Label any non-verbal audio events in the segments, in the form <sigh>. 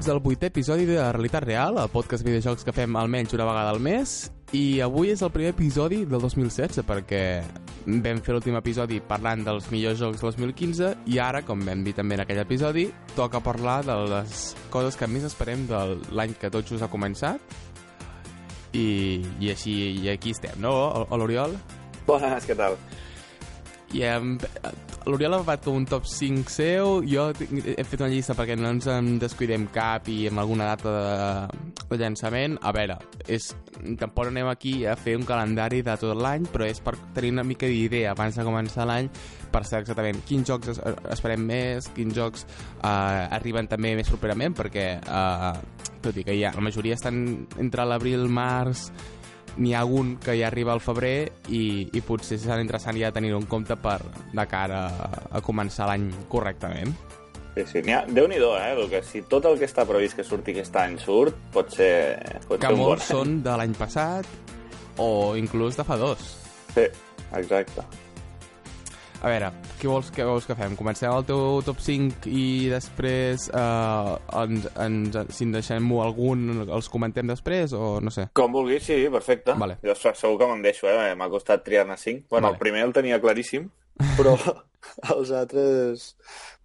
Benvinguts al vuitè episodi de Realitat Real, el podcast de videojocs que fem almenys una vegada al mes. I avui és el primer episodi del 2016 perquè vam fer l'últim episodi parlant dels millors jocs del 2015 i ara, com vam dir també en aquell episodi, toca parlar de les coses que més esperem de l'any que tot just ha començat. I, i així i aquí estem, no, l'Oriol? Bones, què tal? I hem, l'Oriol ha fet un top 5 seu, jo he fet una llista perquè no ens en descuidem cap i amb alguna data de, de llançament. A veure, és, tampoc anem aquí a fer un calendari de tot l'any, però és per tenir una mica d'idea abans de començar l'any per saber exactament quins jocs es, esperem més, quins jocs eh, arriben també més properament, perquè eh, tot i que ja, la majoria estan entre l'abril, març, n'hi ha algun que ja arriba al febrer i, i potser serà interessant ja tenir-ho en compte per de cara a, a començar l'any correctament. Sí, sí, n'hi ha... Déu-n'hi-do, eh? El que, si tot el que està previst que surti aquest any surt, pot ser, pot que ser un bon molts són de l'any passat o inclús de fa dos. Sí, exacte. A veure, què vols, què vols que fem? Comencem el teu top 5 i després eh, ens, ens, si en deixem algun els comentem després o no sé? Com vulguis, sí, perfecte. Vale. Jo segur que me'n deixo, eh? M'ha costat triar-ne 5. Bueno, Vale. el primer el tenia claríssim, <laughs> però <laughs> els altres...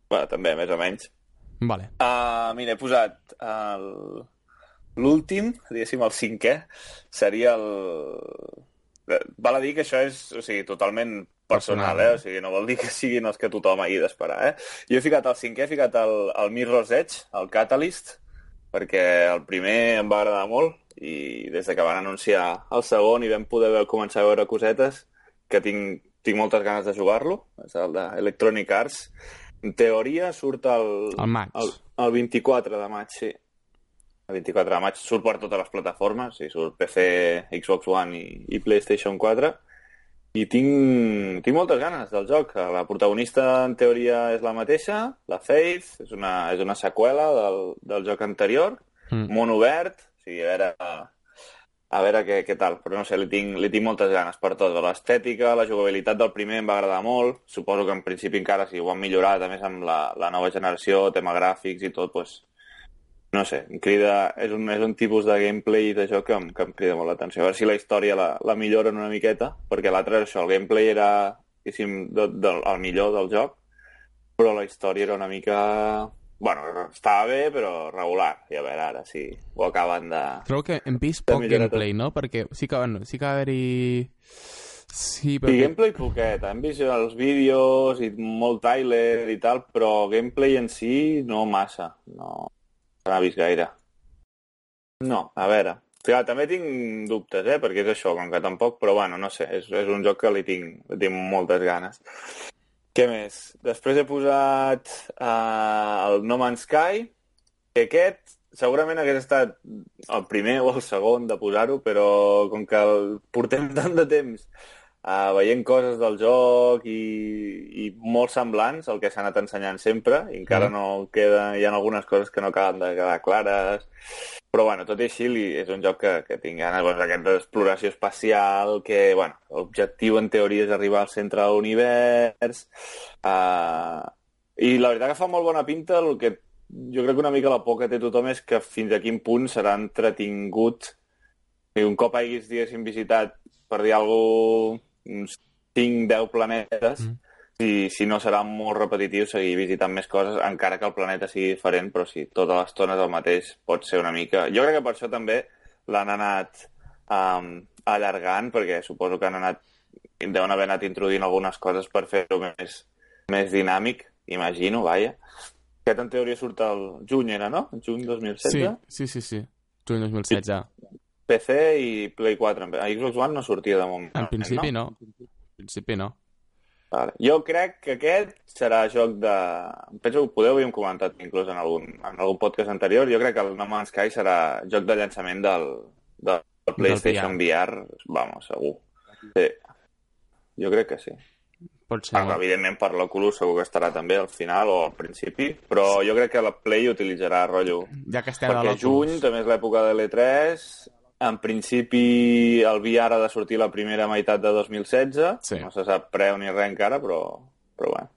Bueno, també, més o menys. Vale. Uh, mira, he posat el... l'últim, diguéssim, el cinquè, seria el... Eh, Val a dir que això és, o sigui, totalment personal, eh? O sigui, no vol dir que siguin els que tothom hagi d'esperar, eh? Jo he ficat el cinquè, he ficat el, el Mirror's Edge, el Catalyst, perquè el primer em va agradar molt i des de que van anunciar el segon i vam poder veure, començar a veure cosetes que tinc, tinc moltes ganes de jugar-lo, és el d'Electronic Arts. En teoria surt el, Al maig. el, el 24 de maig, sí. El 24 de maig surt per totes les plataformes, sí, surt PC, Xbox One i, i PlayStation 4. I tinc, tinc moltes ganes del joc. La protagonista, en teoria, és la mateixa, la Faith, és una, és una seqüela del, del joc anterior, Mm. món obert, o sigui, a veure, a veure què, què tal, però no sé, li tinc, li tinc moltes ganes per tot. L'estètica, la jugabilitat del primer em va agradar molt, suposo que en principi encara si ho han millorat, a més amb la, la nova generació, tema gràfics i tot, doncs, no sé, em crida, és un, és un tipus de gameplay de joc que em, que em crida molt l'atenció. A veure si la història la, la milloren una miqueta, perquè l'altre és això, el gameplay era, diguéssim, de, de, el millor del joc, però la història era una mica... Bueno, estava bé, però regular. I a veure ara si ho acaben de... Trobo que hem vist poc millorar tot. gameplay, no? Perquè sí que, bueno, sí que va haver-hi... Sí, I perquè... gameplay poquet, hem vist els vídeos i molt trailer i tal, però gameplay en si no massa, no n'ha vist gaire. No, a veure, Clar, també tinc dubtes, eh, perquè és això, com que tampoc, però bueno, no sé, és, és un joc que li tinc, li tinc moltes ganes. Què més? Després he posat uh, el No Man's Sky, que aquest segurament hagués estat el primer o el segon de posar-ho, però com que el portem <laughs> tant de temps uh, veient coses del joc i, i molt semblants al que s'ha anat ensenyant sempre, i encara Mm. no queda, hi ha algunes coses que no acaben de quedar clares, però bueno, tot i així li, és un joc que, que tinc ganes, doncs, aquesta exploració espacial, que, bueno, l'objectiu en teoria és arribar al centre de l'univers, uh, i la veritat que fa molt bona pinta, el que jo crec que una mica la por que té tothom és que fins a quin punt serà entretingut i un cop haguis, diguéssim, visitat, per dir alguna 5-10 planetes, Mm. si, si no serà molt repetitiu seguir visitant més coses, encara que el planeta sigui diferent, però si tota l'estona és el mateix, pot ser una mica... Jo crec que per això també l'han anat um, allargant, perquè suposo que han anat deuen haver anat introduint algunes coses per fer-ho més, més dinàmic, imagino, vaja. Aquest en teoria surt al juny, era, no? Juny 2016? Sí, sí, sí, sí. Juny 2016. PC i Play 4. A Xbox One no sortia de moment. En principi no. En principi no. Vale. Jo crec que aquest serà joc de... Penso que ho podeu haver comentat inclús en algun, en algun podcast anterior. Jo crec que el No Man's Sky serà joc de llançament del, del PlayStation VR. Vamos, segur. Sí. Jo crec que sí. Pot ser. Ah, evidentment per l'Oculus segur que estarà també al final o al principi, però jo crec que la Play utilitzarà rotllo. Ja que estem Perquè juny també és l'època de l'E3, en principi el VR ha de sortir la primera meitat de 2016, Sí. no se sap preu ni res encara, però, però bueno.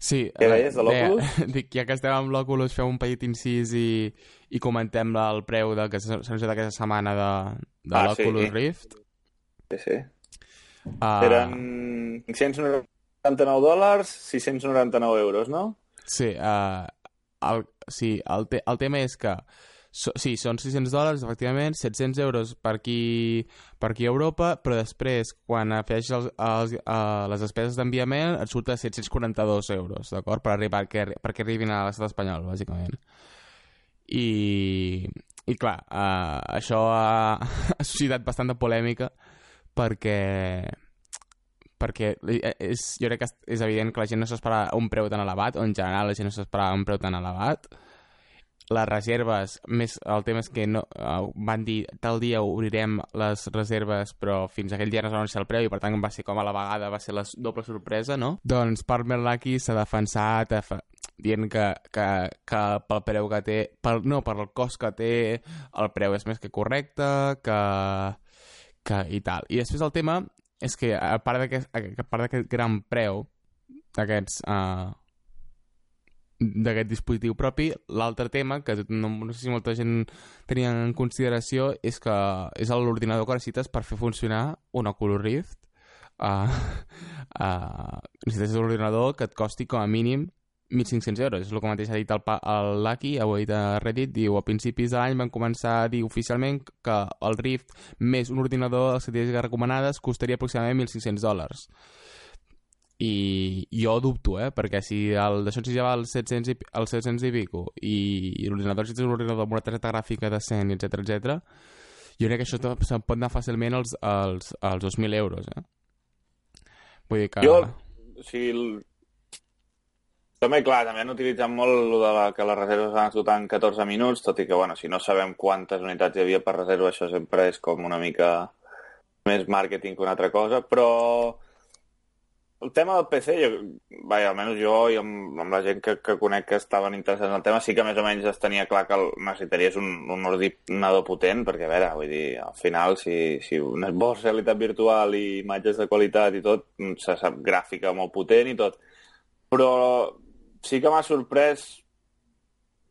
Sí, Què eh, deies, de l'Oculus? <laughs> Dic, ja que estem amb l'Oculus, feu un petit incís i, i comentem el preu de que s'ha anunciat aquesta setmana de, de Ah, sí. l'Oculus Rift. Sí, sí. Uh, Eren 599 dòlars, 699 euros, no? Sí, uh, el, sí el, te, el tema és que so, sí, són 600 dòlars, efectivament, 700 euros per aquí, per aquí a Europa, però després, quan afegeixes els, els, uh, les despeses d'enviament, et surt a 742 euros, d'acord? Per arribar, perquè, perquè arribin a l'estat espanyol, bàsicament. I, i clar, uh, això ha, <laughs> ha suscitat bastant de polèmica perquè perquè és, jo crec que és evident que la gent no s'esperava un preu tan elevat, o en general la gent no s'esperava un preu tan elevat. Les reserves, més, el tema és que no, van dir tal dia obrirem les reserves, però fins aquell dia no es va anunciar el preu i per tant va ser com a la vegada, va ser la doble sorpresa, no? Doncs Palmer Lucky s'ha defensat fa- dient que, que, que pel preu que té, pel, no, per el cost que té, el preu és més que correcte, que, que i tal. I després el tema és que a part d'aquest a part d'aquest gran preu d'aquests uh, d'aquest dispositiu propi, l'altre tema que no, no sé si molta gent tenia en consideració és que és l'ordinador que necessites per fer funcionar un Oculus Rift. Uh, uh, necessites un ordinador que et costi com a mínim 1.500 euros, és el que mateix ha dit el, el Lucky, avui de Reddit, diu a principis de l'any van començar a dir oficialment que el Rift més un ordinador de estadístiques recomanades costaria aproximadament 1.500 dòlars. I jo dubto, eh? Perquè si el d'això ens ja va als 700 i, als 700 i pico i, i l'ordinador si tens un ordinador amb una targeta gràfica decent, etc etc, jo crec que això se'n pot anar fàcilment als, als, als 2.000 euros, eh? Vull dir que... Jo, sigui, el- també, clar, també han utilitzat molt de la, que les reserves van esgotar en 14 minuts, tot i que, bueno, si no sabem quantes unitats hi havia per reserva, això sempre és com una mica més màrqueting que una altra cosa, però el tema del PC, jo, vaja, almenys jo i amb, amb la gent que, que conec que estaven interessats en el tema, sí que més o menys es tenia clar que el, necessitaries un, un ordinador potent, perquè, a veure, vull dir, al final, si, si vols realitat virtual i imatges de qualitat i tot, se sap gràfica molt potent i tot. Però sí que m'ha sorprès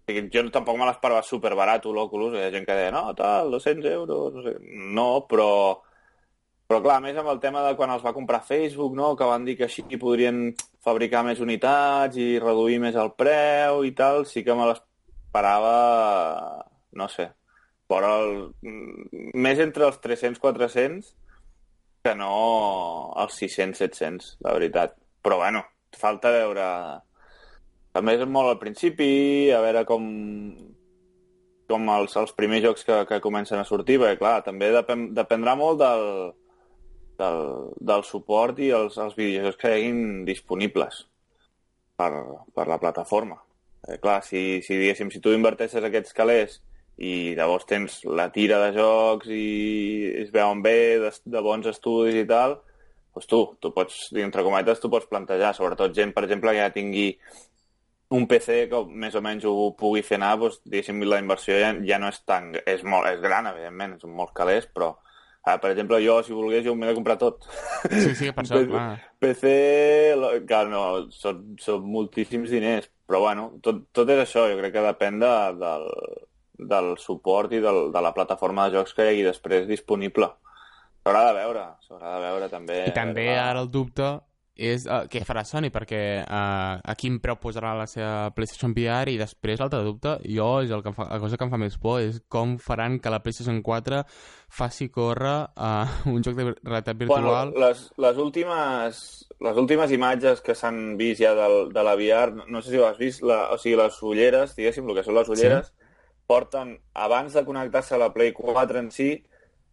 jo tampoc me l'esperava super barat l'Oculus, hi ha gent que deia, no, tal, 200 euros, no sé. No, però però clar, a més amb el tema de quan els va comprar Facebook, no? que van dir que així podrien fabricar més unitats i reduir més el preu i tal, sí que me l'esperava, no sé, fora el... més entre els 300-400 que no els 600-700, la veritat. Però bueno, falta veure... També és molt al principi, a veure com, com els, els primers jocs que, que comencen a sortir, perquè clar, també depèn, dependrà molt del, del, del suport i els, els videojocs que hi haguin disponibles per, per la plataforma. Eh, clar, si, si diguéssim, si tu inverteixes aquests calés i llavors tens la tira de jocs i es veuen bé, de, de bons estudis i tal, doncs tu, tu pots, entre cometes, tu pots plantejar, sobretot gent, per exemple, que ja tingui un PC que més o menys ho pugui fer anar, doncs, diguéssim, la inversió ja, ja no és tan... És, molt, és gran, evidentment, són molts calés, però, ah, per exemple, jo, si volgués, jo m'he de comprar tot. Sí, sí, per això, clar. PC, clar, no, són, són moltíssims diners, però bueno, tot, tot és això, jo crec que depèn de, del, del suport i del, de la plataforma de jocs que hi hagi després disponible. S'haurà de veure, s'haurà de veure també. I també veure, ara el dubte és uh, què farà Sony, perquè uh, a quin preu posarà la seva PlayStation VR i després l'altre dubte, jo, és el que fa, la cosa que em fa més por, és com faran que la PlayStation 4 faci córrer uh, <laughs> un joc de realitat virtual. Bueno, les, les, últimes, les últimes imatges que s'han vist ja del, de la VR, no, no sé si ho has vist, la, o sigui, les ulleres, diguéssim, el que són les ulleres, sí. porten, abans de connectar-se a la Play 4 en si,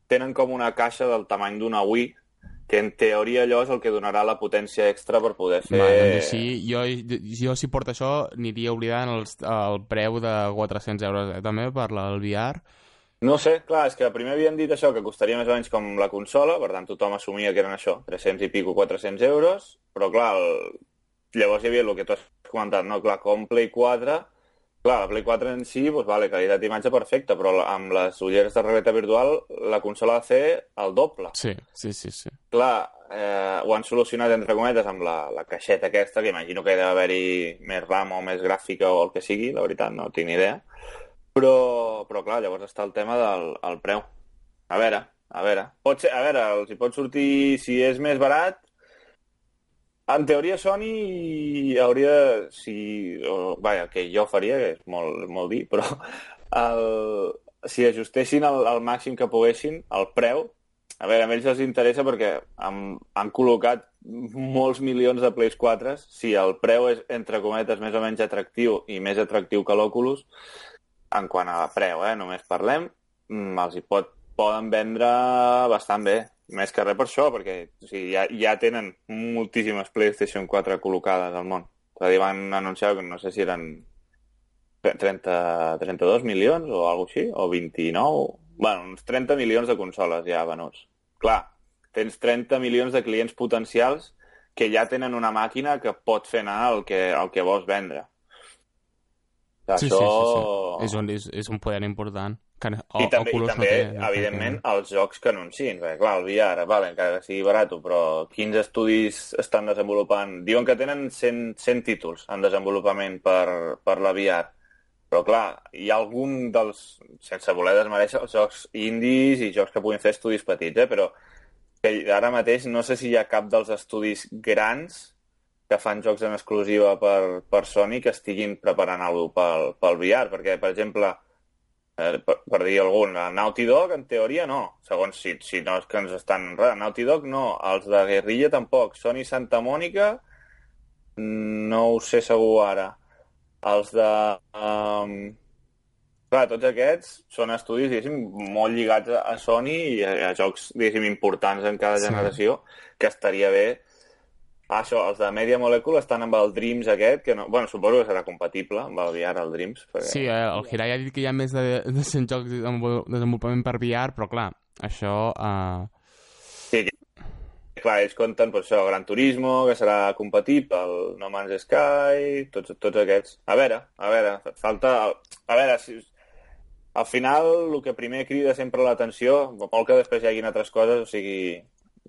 tenen com una caixa del tamany d'una Wii, que en teoria allò és el que donarà la potència extra per poder fer... Va, doncs així, jo, jo si porta això aniria oblidant els, el preu de 400 euros eh, també per el VR. No sé, clar, és que primer havien dit això, que costaria més o menys com la consola, per tant tothom assumia que eren això, 300 i pico, 400 euros, però clar, el... llavors hi havia el que tu has comentat, no? Clar, com Play 4, Clar, la Play 4 en si, doncs, vale, qualitat d'imatge perfecta, però amb les ulleres de realitat virtual la consola ha de fer el doble. Sí, sí, sí, sí. Clar, eh, ho han solucionat, entre cometes, amb la, la caixeta aquesta, que imagino que hi deu haver-hi més RAM o més gràfica o el que sigui, la veritat, no tinc ni idea. Però, però clar, llavors està el tema del el preu. A veure, a veure. Pot ser, a veure, els hi pot sortir, si és més barat, en teoria Sony hauria, si, o, vaja, que jo faria, que és molt, molt dir, però el, si ajustessin al, al màxim que poguessin el preu, a veure, a ells els interessa perquè han, han col·locat molts milions de Plays 4, si el preu és, entre cometes, més o menys atractiu i més atractiu que l'Oculus, en quant a preu, eh, només parlem, mm, els hi pot, poden vendre bastant bé. Més que res per això, perquè o sigui, ja, ja tenen moltíssimes PlayStation 4 col·locades al món. És a dir, van anunciar que no sé si eren 30, 32 milions o alguna així, o 29... Bueno, uns 30 milions de consoles ja venuts. Clar, tens 30 milions de clients potencials que ja tenen una màquina que pot fer anar el que, el que vols vendre. Sí, Això... sí, sí, sí. És, un, és, és un poder important. Que, o, I també, i també no té, no evidentment, els jocs que anunciïn. Perquè, clar, el VR, vale, encara que sigui barat, però quins estudis estan desenvolupant? Diuen que tenen 100, 100 títols en desenvolupament per, per la VR. Però, clar, hi ha algun dels... Sense voler desmereixer els jocs indies i jocs que puguin fer estudis petits, eh? però que ara mateix no sé si hi ha cap dels estudis grans que fan jocs en exclusiva per, per Sony que estiguin preparant alguna pel, pel VR, perquè, per exemple, eh, per, per dir algun, la Naughty Dog, en teoria, no. Segons si, si no és que ens estan enredant. Naughty Dog, no. Els de Guerrilla, tampoc. Sony Santa Mònica, no ho sé segur ara. Els de... Um... Clar, tots aquests són estudis, diguéssim, molt lligats a, a Sony i a, a jocs, diguéssim, importants en cada Sí. generació, que estaria bé Ah, això, els de Media Molecule estan amb el Dreams aquest, que no... Bueno, suposo que serà compatible amb el VR, el Dreams. Perquè... Sí, eh, el Hirai ha dit que hi ha més de, de 100 jocs de desenvol- desenvolupament per VR, però clar, això... Uh... Sí, que- clar, ells compten per això, Gran Turismo, que serà compatible, el No Man's Sky, tots, tots aquests. A veure, a veure, falta... A veure, si... Al final, el que primer crida sempre l'atenció, vol que després hi hagin altres coses, o sigui,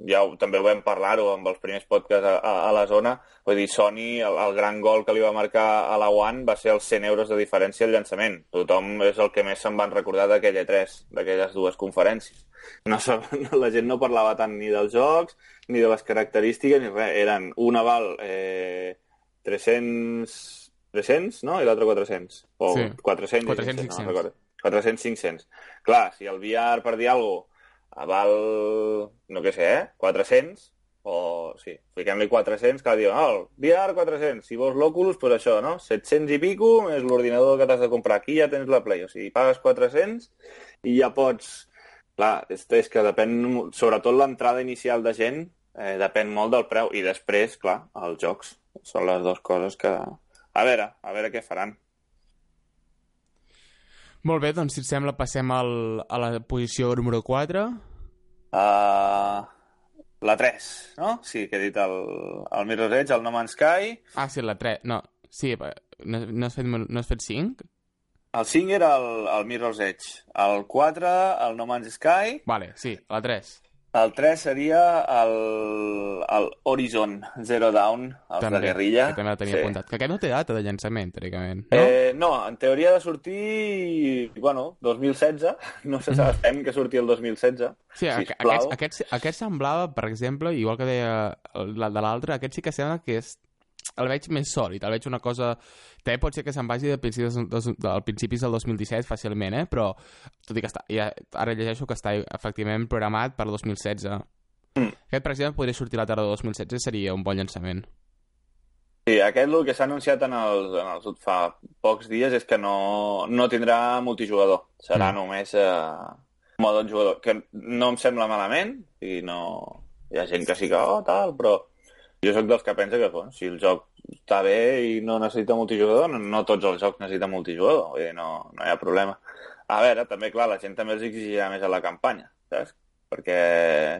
ja ho, també ho vam parlar-ho amb els primers podcasts a, a, a la zona, vull dir, Sony, el, el gran gol que li va marcar a la One va ser els 100 euros de diferència al llançament. Tothom és el que més se'n van recordar d'aquella tres, d'aquelles dues conferències. No, <laughs> la gent no parlava tant ni dels jocs, ni de les característiques, ni res. Eren un aval eh, 300... 300, no? I l'altre 400. O Sí. 400, 400, 500, 500. no recordo. 400, 500. Clar, si el VR, per dir alguna cosa, val, no què sé, eh? 400, o sí, fiquem-li 400, que diuen, oh, VR 400, si vols l'Oculus, doncs això, no? 700 i pico, més l'ordinador que t'has de comprar. Aquí ja tens la Play, o sigui, pagues 400 i ja pots... Clar, és, és que depèn, sobretot l'entrada inicial de gent, eh, depèn molt del preu. I després, clar, els jocs. Són les dues coses que... A veure, a veure què faran. Molt bé, doncs si et sembla passem al, a la posició número 4. Uh, la 3, no? Sí, que he dit el, el Mirror's Edge, el No Man's Sky. Ah, sí, la 3. No, sí, eh, no, no, has fet, no has fet 5? El 5 era el, el Mirror's Edge. El 4, el No Man's Sky. Vale, sí, la 3. El 3 seria el, el Horizon Zero Dawn, els de Guerrilla. que també la tenia Sí. apuntat. Que aquest no té data de llançament, teòricament, no? Eh, no, en teoria ha de sortir, bueno, 2016. <laughs> No sé si estem que surti el 2016. Sí, sisplau. aquest, aquest, aquest semblava, per exemple, igual que deia el de l'altre, aquest sí que sembla que és el veig més sòlid, el veig una cosa... També pot ser que se'n vagi de principis, dos, del principis del 2017 fàcilment, eh? però tot i que està, ja, ara llegeixo que està efectivament programat per 2016. Mm. Aquest, per exemple, podria sortir a la tarda de 2016, seria un bon llançament. Sí, aquest el que s'ha anunciat en els, en els fa pocs dies és que no, no tindrà multijugador. Serà Mm. només eh, modo en jugador, que no em sembla malament i no... Hi ha gent que sí que, oh, tal, però jo sóc dels que pensa que, bueno, si el joc està bé i no necessita multijugador, no, no tots els jocs necessiten multijugador, vull dir, no, no hi ha problema. A veure, també, clar, la gent també els exigirà més a la campanya, saps? Perquè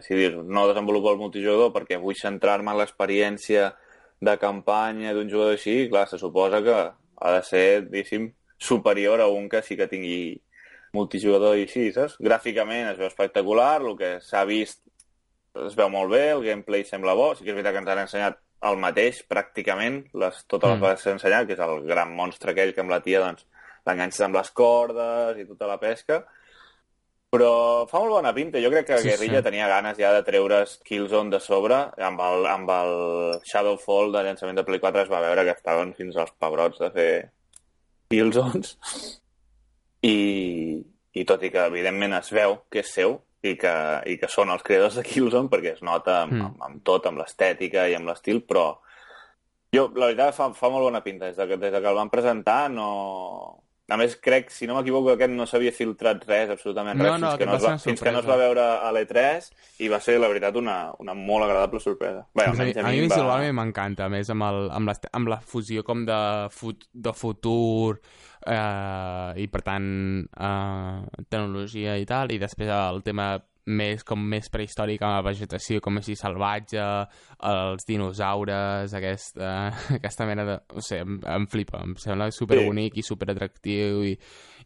si dius, no desenvolupo el multijugador perquè vull centrar-me en l'experiència de campanya d'un jugador així, clar, se suposa que ha de ser, diguéssim, superior a un que sí que tingui multijugador i així, saps? Gràficament es veu espectacular, el que s'ha vist es veu molt bé, el gameplay sembla bo, sí que és veritat que ens han ensenyat el mateix, pràcticament, les, totes les Mm. vegades que s'ha ensenyat, que és el gran monstre aquell que amb la tia doncs, l'enganxes amb les cordes i tota la pesca, però fa molt bona pinta. Jo crec que Sí, Guerrilla sí. tenia ganes ja de treure's Killzone de sobre. Amb el, amb el Shadowfall de llançament de Play 4 es va veure que estaven fins als pebrots de fer Killzones. <laughs> I, I tot i que, evidentment, es veu que és seu i que, i que són els creadors de Killzone perquè es nota amb, Mm. amb, amb tot, amb l'estètica i amb l'estil, però jo, la veritat, fa, fa molt bona pinta. Des de, que, des de que el van presentar, no... A més, crec, si no m'equivoco, aquest no s'havia filtrat res, absolutament res, No, no, fins, que no va es fins que no es va veure a l'E3 i va ser, la veritat, una, una molt agradable sorpresa. Bé, a almenys a a mi mi, em va... visualment m'encanta, a més, amb, el, amb, la, amb la fusió com de, fut, de futur eh, i, per tant, eh, tecnologia i tal, i després el tema més com més prehistòric amb la vegetació com així salvatge, els dinosaures, aquesta, <laughs> aquesta mena de... No sé, em, em flipa, em sembla superbonic i superatractiu i,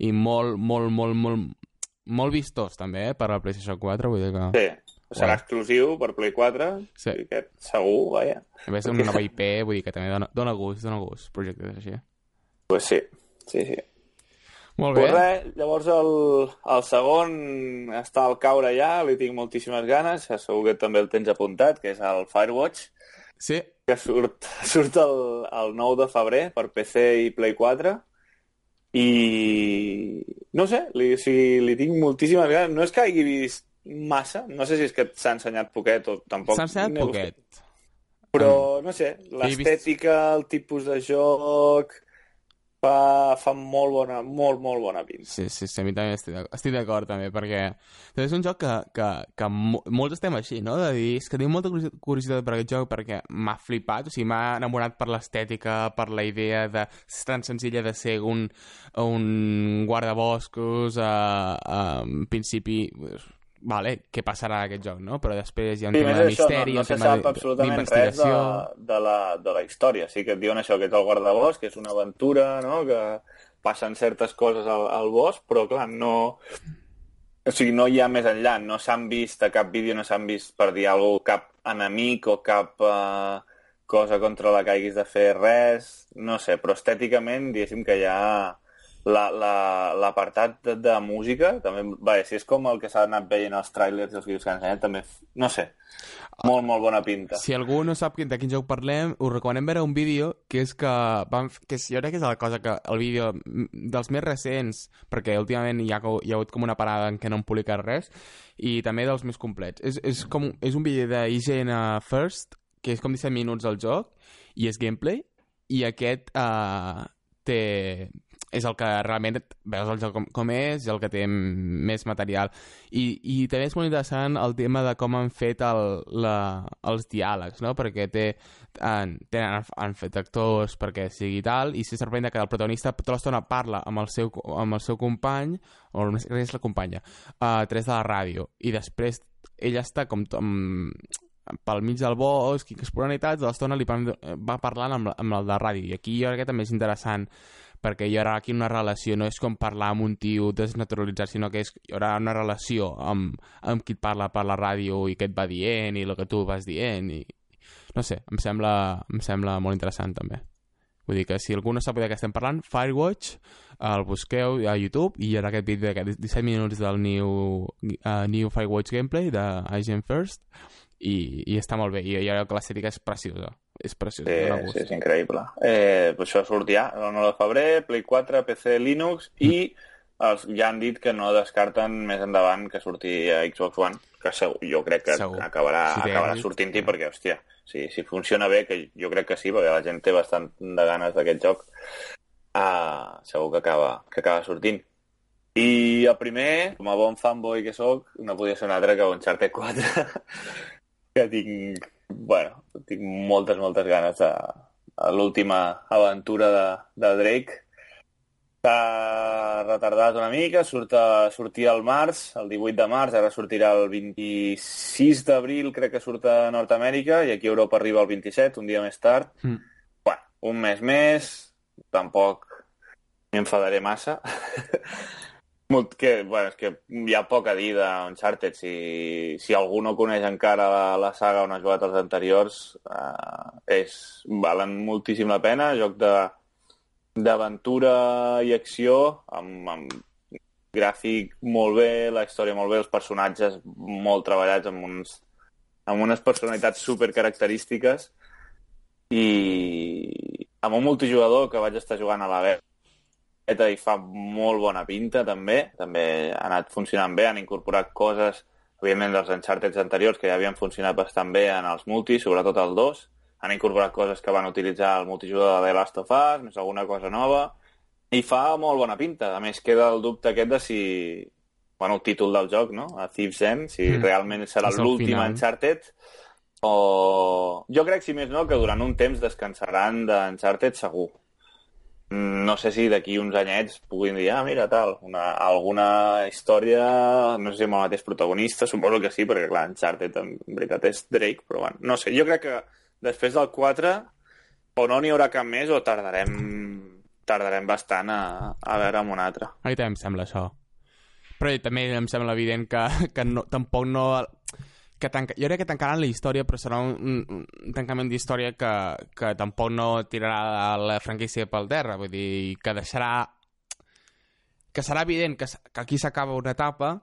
i molt, molt, molt, molt, molt vistós també, eh, per la PlayStation 4, vull dir que... Sí, serà exclusiu per Play 4, Sí. aquest segur, vaja. A més, una nova IP, vull dir que també dona, dona gust, dona gust, projectes així. Pues sí, sí, sí. Molt bé. Pues res, llavors el, el segon està al caure ja, li tinc moltíssimes ganes, segur que també el tens apuntat, que és el Firewatch, Sí, que surt, <laughs> surt el, el 9 de febrer per PC i Play 4, i no sé, li, o sigui, li tinc moltíssimes ganes. No és que hagi vist massa, no sé si és que s'ha ensenyat poquet o tampoc... s'ha ensenyat poquet. Però, no sé, l'estètica, el tipus de joc... Fa, fa molt bona, molt, molt bona pinta. Sí, sí, sí, a mi també estic, d'ac- estic d'acord també, perquè també és un joc que, que, que mo- molts estem així, no? De dir, és que tinc molta curiosi- curiositat per aquest joc perquè m'ha flipat, o sigui, m'ha enamorat per l'estètica, per la idea de ser tan senzilla de ser un, un guardaboscos, uh, uh, en principi, vale, què passarà en aquest joc, no? Però després hi ha un tema de això, misteri, no, no un tema absolutament res de, d'investigació... de, la, de la història. Sí que et diuen això, que és el guardabosc, que és una aventura, no?, que passen certes coses al, al bosc, però, clar, no... O sigui, no hi ha més enllà. No s'han vist, a cap vídeo no s'han vist, per dir alguna cosa, cap enemic o cap eh, cosa contra la que haguis de fer res. No sé, però estèticament, diguéssim que hi ha la- la- l'apartat de, música, també, va, si és com el que s'ha anat veient als trailers dels vídeos que han ensenyat, també, no sé, molt, molt bona pinta. Si algú no sap de quin joc parlem, us recomanem veure un vídeo que és que, vam, f- que jo crec que és la cosa que el vídeo dels més recents, perquè últimament hi ha, hi ha hagut com una parada en què no han publicat res, i també dels més complets. És, és, com, és un vídeo d'IGN First, que és com 17 minuts al joc, i és gameplay, i aquest uh, té, és el que realment veus el joc com, com és i el que té més material. I, I també és molt interessant el tema de com han fet el, la, els diàlegs, no? Perquè té, han, tenen, han fet actors perquè sigui tal, i se sorprèn que el protagonista tota l'estona parla amb el seu, amb el seu company, o sé què és la companya, a través de la ràdio, i després ell està com amb, pel mig del bosc i explorant i tal, de l'estona li van- va parlant amb, amb el de ràdio. I aquí jo crec que també és interessant perquè hi haurà aquí una relació, no és com parlar amb un tio desnaturalitzat, sinó que és, hi haurà una relació amb, amb qui et parla per la ràdio i què et va dient i el que tu vas dient i no sé, em sembla, em sembla molt interessant també. Vull dir que si algú no sap de què estem parlant, Firewatch, el busqueu a YouTube i hi haurà aquest vídeo de 17 minuts del New, uh, new Firewatch gameplay de IGN First i, i està molt bé. I jo crec que l'estètica és preciosa. És preciosa. Sí, dona gust. sí, és increïble. Eh, pues això surt ja, el 9 de febrer, Play 4, PC, Linux, i els, ja han dit que no descarten més endavant que surti a Xbox One, que segur, jo crec que Segur. acabarà, Si acabarà sortint-hi, sí. perquè, hòstia, si, si funciona bé, que jo crec que sí, perquè la gent té bastant de ganes d'aquest joc, uh, segur que acaba, que acaba sortint. I el primer, com a bon fanboy que sóc, no podia ser un altre que Uncharted 4, <laughs> que tinc, bueno, tinc moltes, moltes ganes de, de l'última aventura de, de Drake. S'ha retardat una mica, surt a, sortia al març, el 18 de març, ara sortirà el 26 d'abril, crec que surt a Nord-Amèrica, i aquí a Europa arriba el 27, un dia més tard. Mm. Bueno, un mes més, tampoc m'enfadaré massa. <laughs> Molt, que, bueno, és que hi ha poc a dir d'Uncharted. Si, si algú no coneix encara la, la saga on ha jugat els anteriors, eh, és, valen moltíssim la pena. Joc d'aventura i acció, amb, amb gràfic molt bé, la història molt bé, els personatges molt treballats amb, uns, amb unes personalitats super característiques i amb un multijugador que vaig estar jugant a la beta i fa molt bona pinta també, també ha anat funcionant bé, han incorporat coses evidentment dels Uncharted anteriors que ja havien funcionat bastant bé en els multis, sobretot el 2 han incorporat coses que van utilitzar el multijugador de The Last of Us, més alguna cosa nova, i fa molt bona pinta. A més, queda el dubte aquest de si... Bueno, el títol del joc, no? A Thieves End, si mm. realment serà l'últim Uncharted, o... Jo crec, si més no, que durant un temps descansaran d'Uncharted segur. No sé si d'aquí uns anyets puguin dir, ah, mira, tal, una, alguna història, no sé si amb el mateix protagonista, suposo que sí, perquè, clar, Uncharted en veritat és Drake, però bueno, no sé, jo crec que després del 4 o no n'hi haurà cap més o tardarem tardarem bastant a, a veure amb un altre. A mi també em sembla això. Però també em sembla evident que, que no, tampoc no... Que tanca... Jo crec que tancaran la història, però serà un, un, un tancament d'història que, que tampoc no tirarà la franquícia pel terra. Vull dir, que deixarà... Que serà evident que, que aquí s'acaba una etapa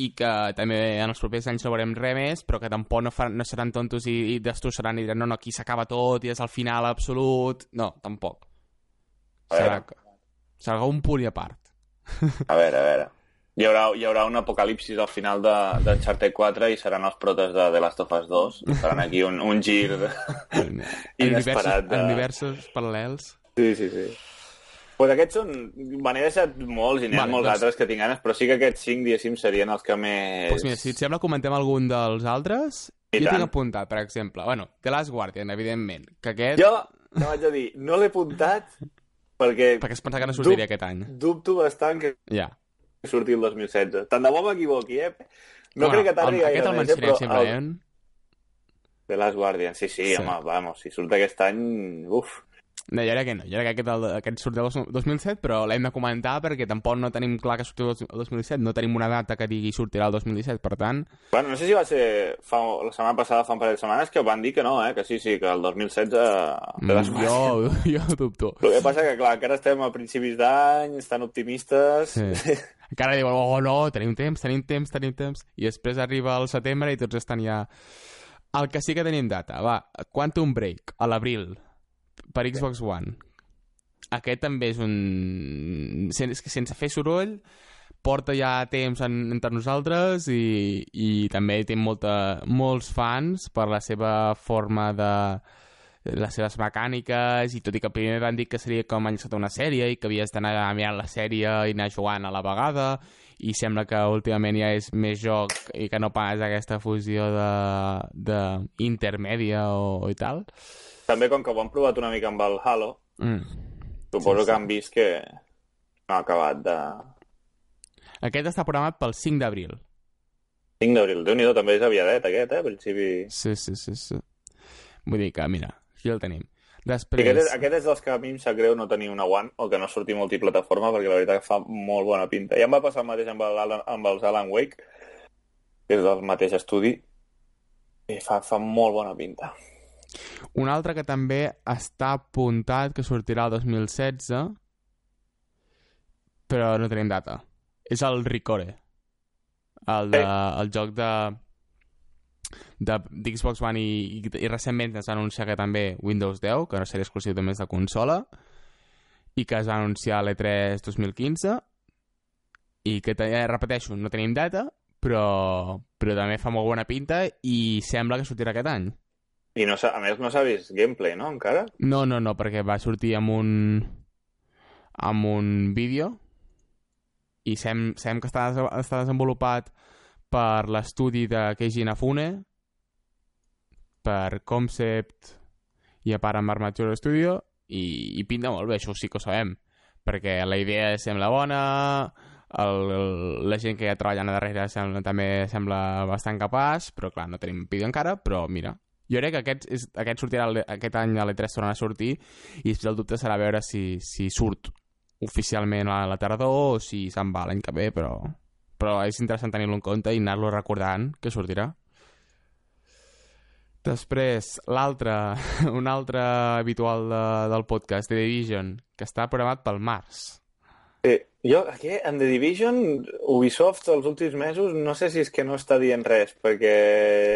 i que també en els propers anys no veurem res més, però que tampoc no, faran, no seran tontos i, i destrossaran i diran no, no, aquí s'acaba tot i és el final absolut. No, tampoc. Serà, serà un punt i a part. A veure, a veure. Hi haurà, hi haurà un apocalipsis al final d'Uncharted 4 i seran els protes de The Last of Us 2. <laughs> Faran aquí un, un gir <laughs> inesperat. De... Universos paral·lels. Sí, sí, sí pues aquests són... Me n'he deixat molts i n'hi ha vale, molts doncs... altres que tinc ganes, però sí que aquests cinc, diguéssim, serien els que més... Pues mira, si et sembla, comentem algun dels altres. I jo tant. tinc apuntat, per exemple, bueno, The Last Guardian, evidentment, que aquest... Jo, no vaig a dir, no l'he apuntat perquè... Perquè es pensa que no sortiria aquest any. Dubto bastant que ja. Surti el 2016. Tant de bo m'equivoqui, eh? No bueno, crec que tardi gaire. Aquest el mencionem simplement. El... The Last Guardian, sí, sí, sí, home, vamos, si surt aquest any, uf. No, jo crec que no. Jo crec que aquest, aquest surt del 2007, però l'hem de comentar perquè tampoc no tenim clar que surti el 2017. No tenim una data que digui sortirà el 2017, per tant... Bueno, no sé si va ser fa, la setmana passada, fa un parell de setmanes, que van dir que no, eh? que sí, sí, que el 2016... Mm, jo, <laughs> jo dubto. El que passa que, clar, encara estem a principis d'any, estan optimistes... Sí. encara diuen, oh, no, tenim temps, tenim temps, tenim temps, i després arriba el setembre i tots estan ja... El que sí que tenim data, va, Quantum Break, a l'abril, per Xbox One. Aquest també és un... Sense, sense fer soroll, porta ja temps en, entre nosaltres i, i també té molta, molts fans per la seva forma de les seves mecàniques i tot i que primer van dir que seria com enllaçat una sèrie i que havies d'anar mirant la sèrie i anar jugant a la vegada i sembla que últimament ja és més joc i que no pas aquesta fusió de, de intermèdia o, o i tal també com que ho han provat una mica amb el Halo, mm. suposo sí, sí. que han vist que no ha acabat de... Aquest està programat pel 5 d'abril. 5 d'abril, déu nhi també és aviadet aquest, eh, principi... Sí, sí, sí, sí. Vull dir que, mira, aquí el tenim. Després... aquest, és, aquest és dels que a mi em sap greu no tenir una One o que no surti multiplataforma perquè la veritat que fa molt bona pinta. Ja em va passar el mateix amb, el, amb els Alan Wake, que és del mateix estudi, i fa, fa molt bona pinta. Un altre que també està apuntat que sortirà el 2016, però no tenim data. És el Ricore, el, de, el joc de d'Xbox One i, i, i recentment es va anunciar que també Windows 10, que no seria exclusiu només de consola, i que es va anunciar a l'E3 2015, i que, ja repeteixo, no tenim data, però, però també fa molt bona pinta i sembla que sortirà aquest any. I no, a més no s'ha vist gameplay, no, encara? No, no, no, perquè va sortir amb un amb un vídeo i sem, sem que està, està desenvolupat per l'estudi de Keiji Inafune per Concept i a part amb Armature Studio i, i pinta molt bé, això sí que ho sabem perquè la idea sembla bona el, el, la gent que hi ha treballant a darrere sembla, també sembla bastant capaç però clar, no tenim vídeo encara però mira, jo crec que aquest, és, aquest sortirà aquest any a l'E3 tornarà a sortir i el dubte serà veure si, si surt oficialment a la tardor o si se'n va l'any que ve, però, però és interessant tenir-lo en compte i anar-lo recordant que sortirà. Després, l'altre, <laughs> un altre habitual de, del podcast, The Division, que està programat pel març. Sí, jo, aquí, en The Division, Ubisoft els últims mesos, no sé si és que no està dient res, perquè...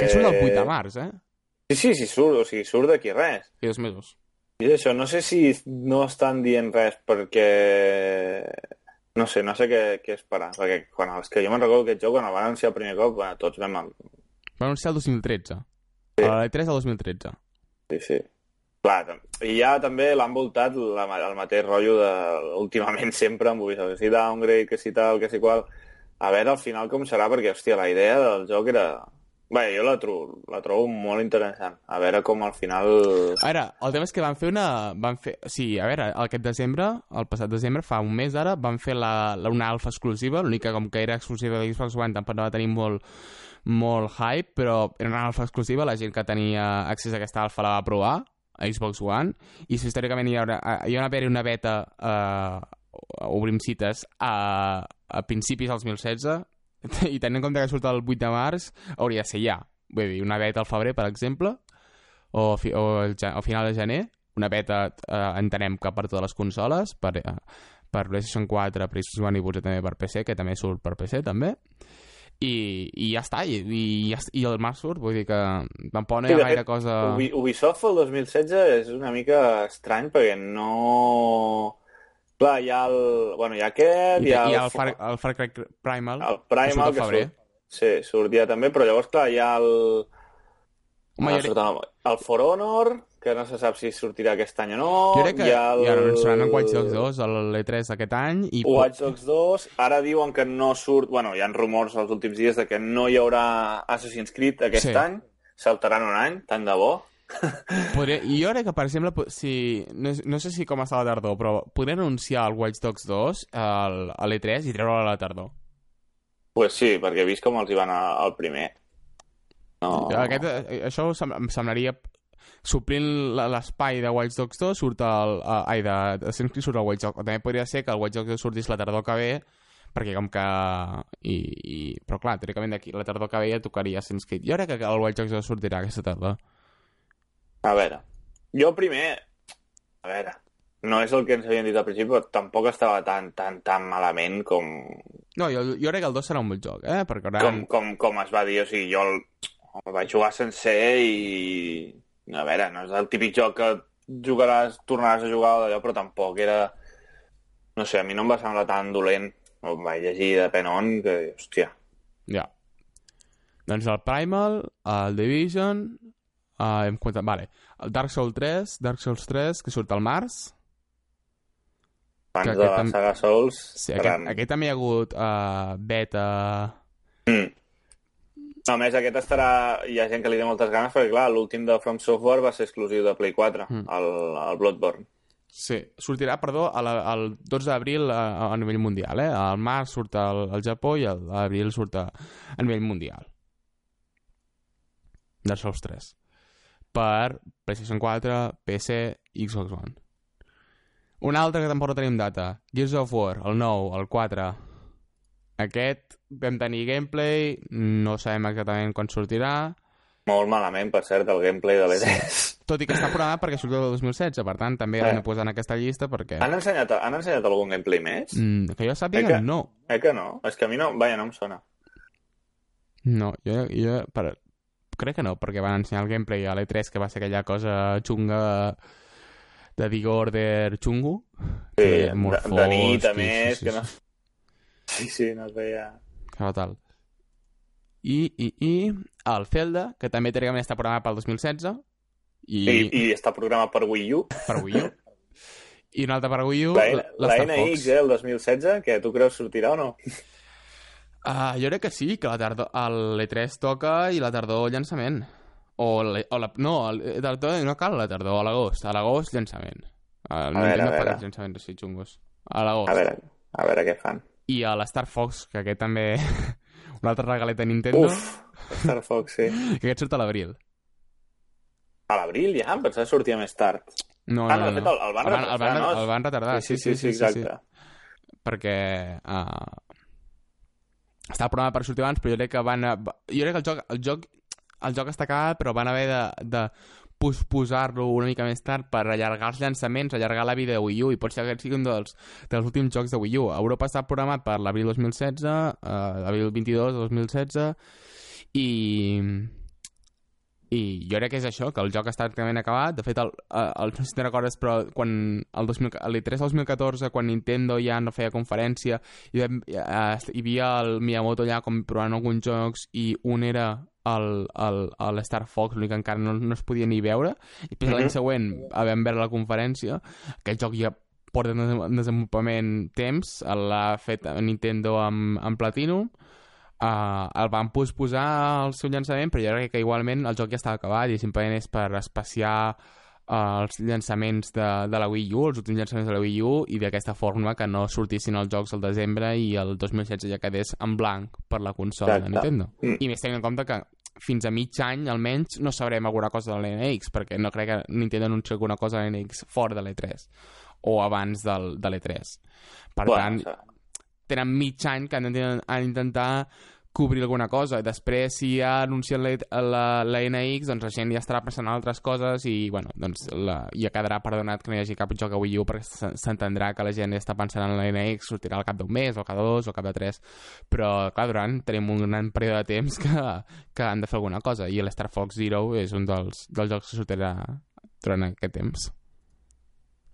Que surt el 8 de març, eh? Sí, sí, sí, surt, o sigui, surt d'aquí res. I dos mesos. I això, no sé si no estan dient res perquè... No sé, no sé què, què esperar, perquè quan, és que jo me'n recordo aquest joc, quan el van anunciar el primer cop, bueno, tots vam... Va anunciar el 2013. Sí. A l'E3 del 2013. Sí, sí. Clar, i ja també l'han voltat la, el mateix rotllo de, últimament <laughs> sempre amb Ubisoft, que si downgrade, que si tal, que si qual... A veure al final com serà, perquè, hòstia, la idea del joc era... Bé, jo la trobo, la trobo molt interessant. A veure com al final... A veure, el tema és que van fer una... Van fer... Sí, a veure, aquest desembre, el passat desembre, fa un mes ara, van fer la, la, una alfa exclusiva, l'única com que era exclusiva de Xbox One, tampoc no va tenir molt, molt hype, però era una alfa exclusiva, la gent que tenia accés a aquesta alfa la va provar, a Xbox One, i si històricament hi haurà, hi haurà haver una beta, eh, obrim cites, a, a principis del 2016, <laughs> i tenint en compte que surt el 8 de març, hauria de ser ja. Vull dir, una beta al febrer, per exemple, o, fi, o, el, o final de gener, una beta eh, entenem que per totes les consoles, per, eh, per PlayStation 4, PlayStation 1 i potser també per PC, que també surt per PC, també. I, i ja està, i, i, i el març surt, vull dir que tampoc no hi ha sí, gaire fet, cosa... Ubisoft el 2016 és una mica estrany perquè no Clar, hi ha el... Bueno, hi ha aquest... I, hi ha, hi ha el, Far, el Far Cry Primal, el Primal, que, surt, sí, sortia també, però llavors, clar, hi ha el... Home, ah, surt el, el For Honor, que no se sap si sortirà aquest any o no. Jo crec que hi ha, el... hi ha el... Watch Dogs 2, l'E3 d'aquest any. I... Watch Dogs 2, ara diuen que no surt... Bueno, hi ha rumors els últims dies de que no hi haurà Assassin's Creed aquest sí. any, saltaran un any, tant de bo. Podria, jo crec que, per exemple, si, no, no sé si com està la tardor, però podria anunciar el Watch Dogs 2 al, a l'E3 i treure-lo a la tardor. Pues sí, perquè he vist com els hi van al primer. No. Aquest, això em semblaria suplint l'espai de Watch Dogs 2 surt el... Uh, ai, de, de Assassin's surt el Watch Dogs. També podria ser que el Watch Dogs 2 sortís la tardor que ve perquè com que... I, i... Però clar, teòricament d'aquí la tardor que ve ja tocaria Assassin's Creed. Jo crec que el Watch Dogs 2 sortirà aquesta tardor. A veure, jo primer... A veure, no és el que ens havien dit al principi, però tampoc estava tan, tan, tan malament com... No, jo, jo crec que el 2 serà un bon joc, eh? Perquè ara... Com, com, com es va dir, o sigui, jo el, el vaig jugar sencer i... A veure, no és el típic joc que jugaràs, tornaràs a jugar d'allò, però tampoc era... No sé, a mi no em va semblar tan dolent. El vaig llegir de penon que, hòstia... Ja. Doncs el Primal, el Division, Uh, hem comptat, vale. El Dark Souls 3, Dark Souls 3, que surt al març. Fans de la tam... saga Souls. Sí, aquest, aquest també hi ha hagut uh, beta... Mm. No, a més, aquest estarà... Hi ha gent que li té moltes ganes perquè, clar, l'últim de From Software va ser exclusiu de Play 4, mm. el, el Bloodborne. Sí, sortirà, perdó, el, el 12 d'abril a, a nivell mundial, eh? Al març surt al, al Japó i l'abril surt a, a nivell mundial. Dark Souls 3 per PlayStation 4, PC i Xbox One. Un altre que tampoc no tenim data, Gears of War, el 9, el 4. Aquest vam tenir gameplay, no sabem exactament quan sortirà. Molt malament, per cert, el gameplay de l'E3. Sí. Tot i que està programat perquè surt el 2016, per tant, també eh. l'hem de posar en aquesta llista perquè... Han ensenyat, han ensenyat algun gameplay més? Mm, que jo sàpiga, eh que, no. Eh que no? És que a mi no, vaja, no em sona. No, jo, jo per, crec que no, perquè van ensenyar el gameplay a l'E3, que va ser aquella cosa xunga de The Order xungo. Sí, de, de nit, a més, sí, sí, que no... Sí, sí, no es veia... Fatal. I, i, i el Zelda, que també teòricament està programat pel 2016. I... I, i està programat per Wii U. Per Wii U. <laughs> I un altre per Wii U, la, la NX, eh, el 2016, que tu creus sortirà o no? Uh, jo crec que sí, que la tardor, l'E3 toca i la tardor llançament. O, o la, no, la tardor no cal la tardor, a l'agost. A l'agost llançament. Uh, no a veure, a veure. llançaments així xungos. A l'agost. A veure, a veure què fan. I a l'Star Fox, que aquest també... <laughs> un altre regalet de Nintendo. Uf, Star Fox, sí. <laughs> que aquest surt a l'abril. A l'abril ja? Em pensava que sortia més tard. No, ah, no, no, de fet el, el van el van, retardar, el van, el van retardar. Sí, sí, sí, sí, sí exacte. Sí, sí. perquè uh, estava programat per sortir abans, però jo crec que van... Jo crec que el joc, el joc, el joc està acabat, però van haver de, de posposar-lo una mica més tard per allargar els llançaments, allargar la vida de Wii U, i pot ser que aquest sigui un dels, dels últims jocs de Wii U. Europa està programat per l'abril 2016, uh, l'abril 22 de 2016, i i jo crec que és això, que el joc està pràcticament acabat. De fet, el, el, no sé si te'n recordes, però quan el, 2000, l'E3 2014, quan Nintendo ja no feia conferència, hi, hi, hi havia el Miyamoto allà com provant alguns jocs i un era el, el, el Star Fox, l'únic que encara no, no es podia ni veure, i després l'any mhm. següent vam veure la conferència, aquest joc ja porta en desenvolupament temps, l'ha fet Nintendo amb, amb Platinum, Uh, el van posposar al seu llançament, però jo crec que igualment el joc ja estava acabat i simplement és per espaciar uh, els llançaments de, de la Wii U, els últims llançaments de la Wii U, i d'aquesta forma que no sortissin els jocs al desembre i el 2016 ja quedés en blanc per la consola Exacte. de Nintendo. Mm. I més tenint en compte que fins a mig any, almenys, no sabrem alguna cosa de l'NX, perquè no crec que Nintendo anunciï alguna cosa de l'NX fora de l'E3 o abans del, de l'E3. Per bueno, tant, tenen mig any que han d'intentar cobrir alguna cosa. Després, si ha anunciat la, la, la NX, doncs la gent ja estarà pensant en altres coses i, bueno, doncs la, ja quedarà perdonat que no hi hagi cap joc a Wii U perquè s'entendrà que la gent ja està pensant en la NX, sortirà al cap d'un mes, o cada dos, o cada tres. Però, clar, durant tenim un gran període de temps que, que han de fer alguna cosa i l'Star Fox Zero és un dels, dels jocs que sortirà durant aquest temps.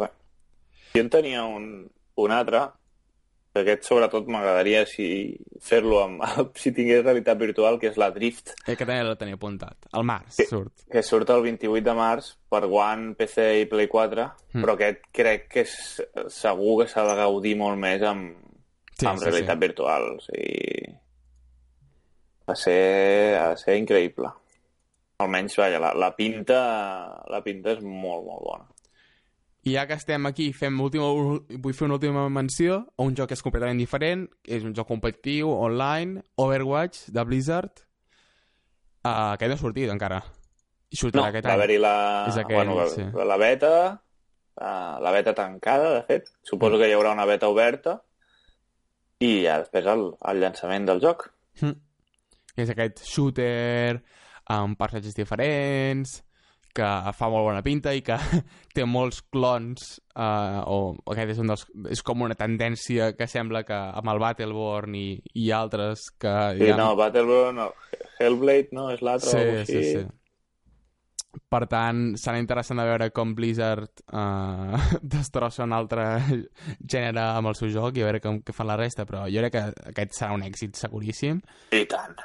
Bueno, jo en tenia un, un altre aquest sobretot m'agradaria si fer-lo <laughs> amb, si tingués realitat virtual, que és la Drift. Eh, que també la tenia apuntat. Al març que, surt. Que surt el 28 de març per One, PC i Play 4, mm. però aquest crec que és, segur que s'ha de gaudir molt més amb, sí, amb sí, realitat sí. virtual. O sigui, va ser, de ser increïble. Almenys, vaja, la, la pinta la pinta és molt, molt bona. I ja que estem aquí, fem última, vull fer una última menció a un joc que és completament diferent, és un joc competitiu, online, Overwatch, de Blizzard, uh, que no ha sortit encara. I sortirà no, aquest va haver-hi la, aquell, bueno, sí. la beta, uh, la beta tancada, de fet. Suposo mm. que hi haurà una beta oberta i ja després el, el llançament del joc. Mm. És aquest shooter amb personatges diferents que fa molt bona pinta i que <laughs> té molts clons uh, o aquest és, un dels, és com una tendència que sembla que amb el Battleborn i, i altres que... Sí, ha... no, Battleborn, no, Hellblade, no? És l'altre sí, o sí, sí. Per tant, serà interessant de veure com Blizzard uh, <laughs> destrossa un altre gènere amb el seu joc i a veure com que fan la resta, però jo crec que aquest serà un èxit seguríssim. I tant.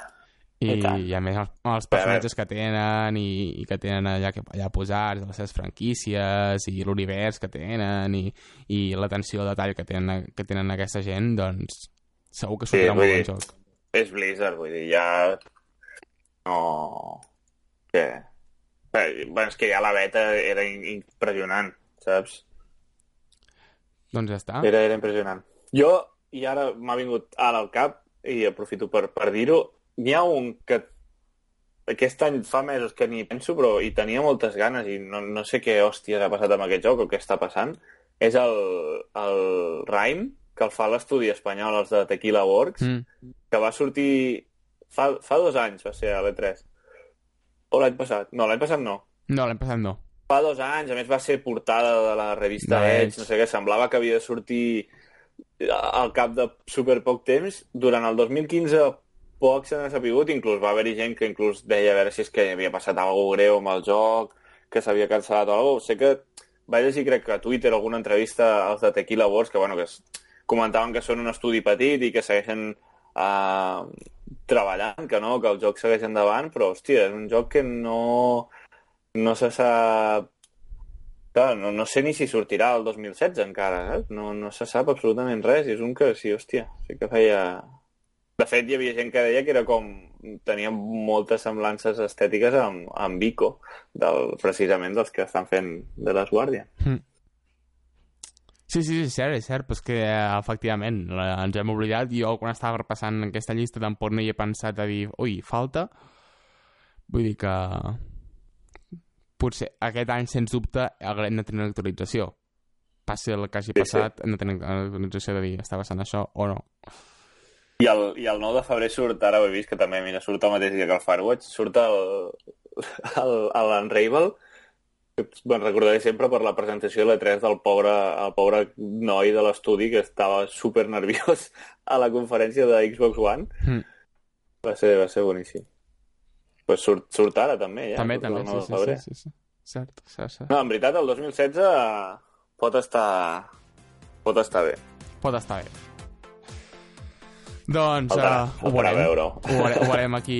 I, I a més els, els personatges que tenen i, i que tenen allà, que, allà posats, les seves franquícies i l'univers que tenen i, i l'atenció al detall que tenen, que tenen aquesta gent, doncs segur que sortirà sí, un bon joc. És Blizzard, vull dir, ja... No... Què? Bé, bueno, és que ja la beta era impressionant, saps? Doncs ja està. Era, era impressionant. Jo, i ara m'ha vingut ara al cap, i aprofito per, per dir-ho, n'hi ha un que aquest any fa mesos que ni penso, però hi tenia moltes ganes i no, no sé què hòsties ha passat amb aquest joc o què està passant. És el, el Rhyme, que el fa l'estudi espanyol, els de Tequila Works, mm. que va sortir fa, fa dos anys, va ser a l'E3. O l'any passat? No, l'any passat no. No, l'any passat no. Fa dos anys, a més va ser portada de la revista Edge, no sé què, semblava que havia de sortir al cap de super poc temps. Durant el 2015 poc se n'ha sabut, inclús va haver-hi gent que inclús deia a veure si és que havia passat alguna greu amb el joc, que s'havia cancel·lat o alguna Sé que va llegir, crec que a Twitter, alguna entrevista als de Tequila Wars, que, bueno, que es, comentaven que són un estudi petit i que segueixen uh, treballant, que no, que el joc segueix endavant, però, hòstia, és un joc que no, no se sap... Clar, no, no sé ni si sortirà el 2016 encara, eh? no, no se sap absolutament res, és un que sí, hòstia, sí que feia, de fet, hi havia gent que deia que era com... tenia moltes semblances estètiques amb, amb Vico, del, precisament dels que estan fent de les Guàrdies. Mm. Sí, sí, és cert, és cert, però és que efectivament ens hem oblidat. Jo quan estava repassant aquesta llista tampoc no hi he pensat a dir, ui, falta. Vull dir que potser aquest any, sens dubte, haurem de tenir una actualització. passi el que hagi Sí, passat, hem de tenir l'organització de dir, està passant això o no. I el, I el 9 de febrer surt, ara ho he vist, que també, mira, surt el mateix dia que el Firewatch, surt el, <laughs> el, el Unravel, que me'n recordaré sempre per la presentació de l'E3 del pobre, el pobre noi de l'estudi que estava super nerviós a la conferència de Xbox One. Mm. Va ser, va ser boníssim. Pues surt, surt ara també, ja. també, també, sí, 9 de sí, sí, sí, sí. Cert, cert, cert. No, en veritat, el 2016 pot estar... pot estar bé. Pot estar bé. Doncs Faltarà, uh, ho veurem. veure-ho. Ho, veure- ho veurem aquí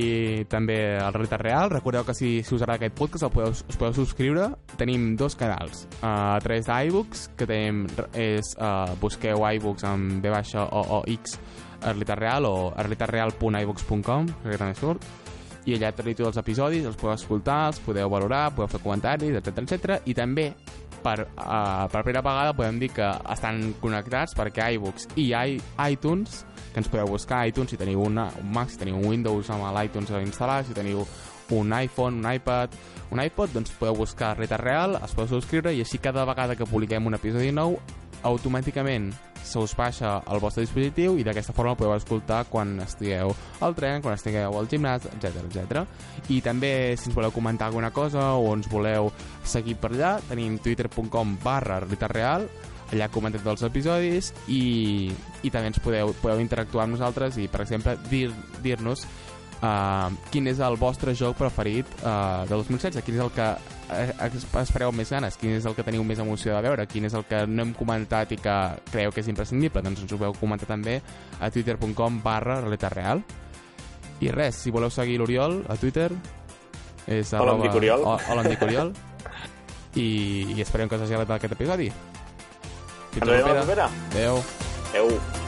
també al Realitat Real. Recordeu que si, si us agrada aquest podcast el podeu, us podeu subscriure. Tenim dos canals. Uh, a través d'iBooks, que tenim, és, uh, busqueu iBooks amb B baixa o o X Realitat Real o realitatreal.ibooks.com, que també surt. I allà teniu tots els episodis, els podeu escoltar, els podeu valorar, podeu fer comentaris, etc etc. I també per, uh, per primera vegada podem dir que estan connectats perquè iBooks i i iTunes que ens podeu buscar a iTunes si teniu una, un Mac, si teniu un Windows amb l'iTunes instal·lat, si teniu un iPhone, un iPad, un iPod, doncs podeu buscar Reta Real, es podeu subscriure i així cada vegada que publiquem un episodi nou automàticament se us baixa al vostre dispositiu i d'aquesta forma podeu escoltar quan estigueu al tren, quan estigueu al gimnàs, etc etc. I també, si ens voleu comentar alguna cosa o ens voleu seguir per allà, tenim twitter.com barra real allà comentem tots els episodis i, i també ens podeu, podeu interactuar amb nosaltres i, per exemple, dir- dir-nos uh, quin és el vostre joc preferit uh, de 2016, quin és el que eh, espereu més ganes, quin és el que teniu més emoció de veure, quin és el que no hem comentat i que creieu que és imprescindible, doncs ens ho podeu comentar també a twitter.com barra realitat real. I res, si voleu seguir l'Oriol a Twitter és Hola, arroba- Oriol. Hola, em dic Oriol. I, i esperem que us hagi agradat aquest episodi. Fins la propera. Adéu. Adéu.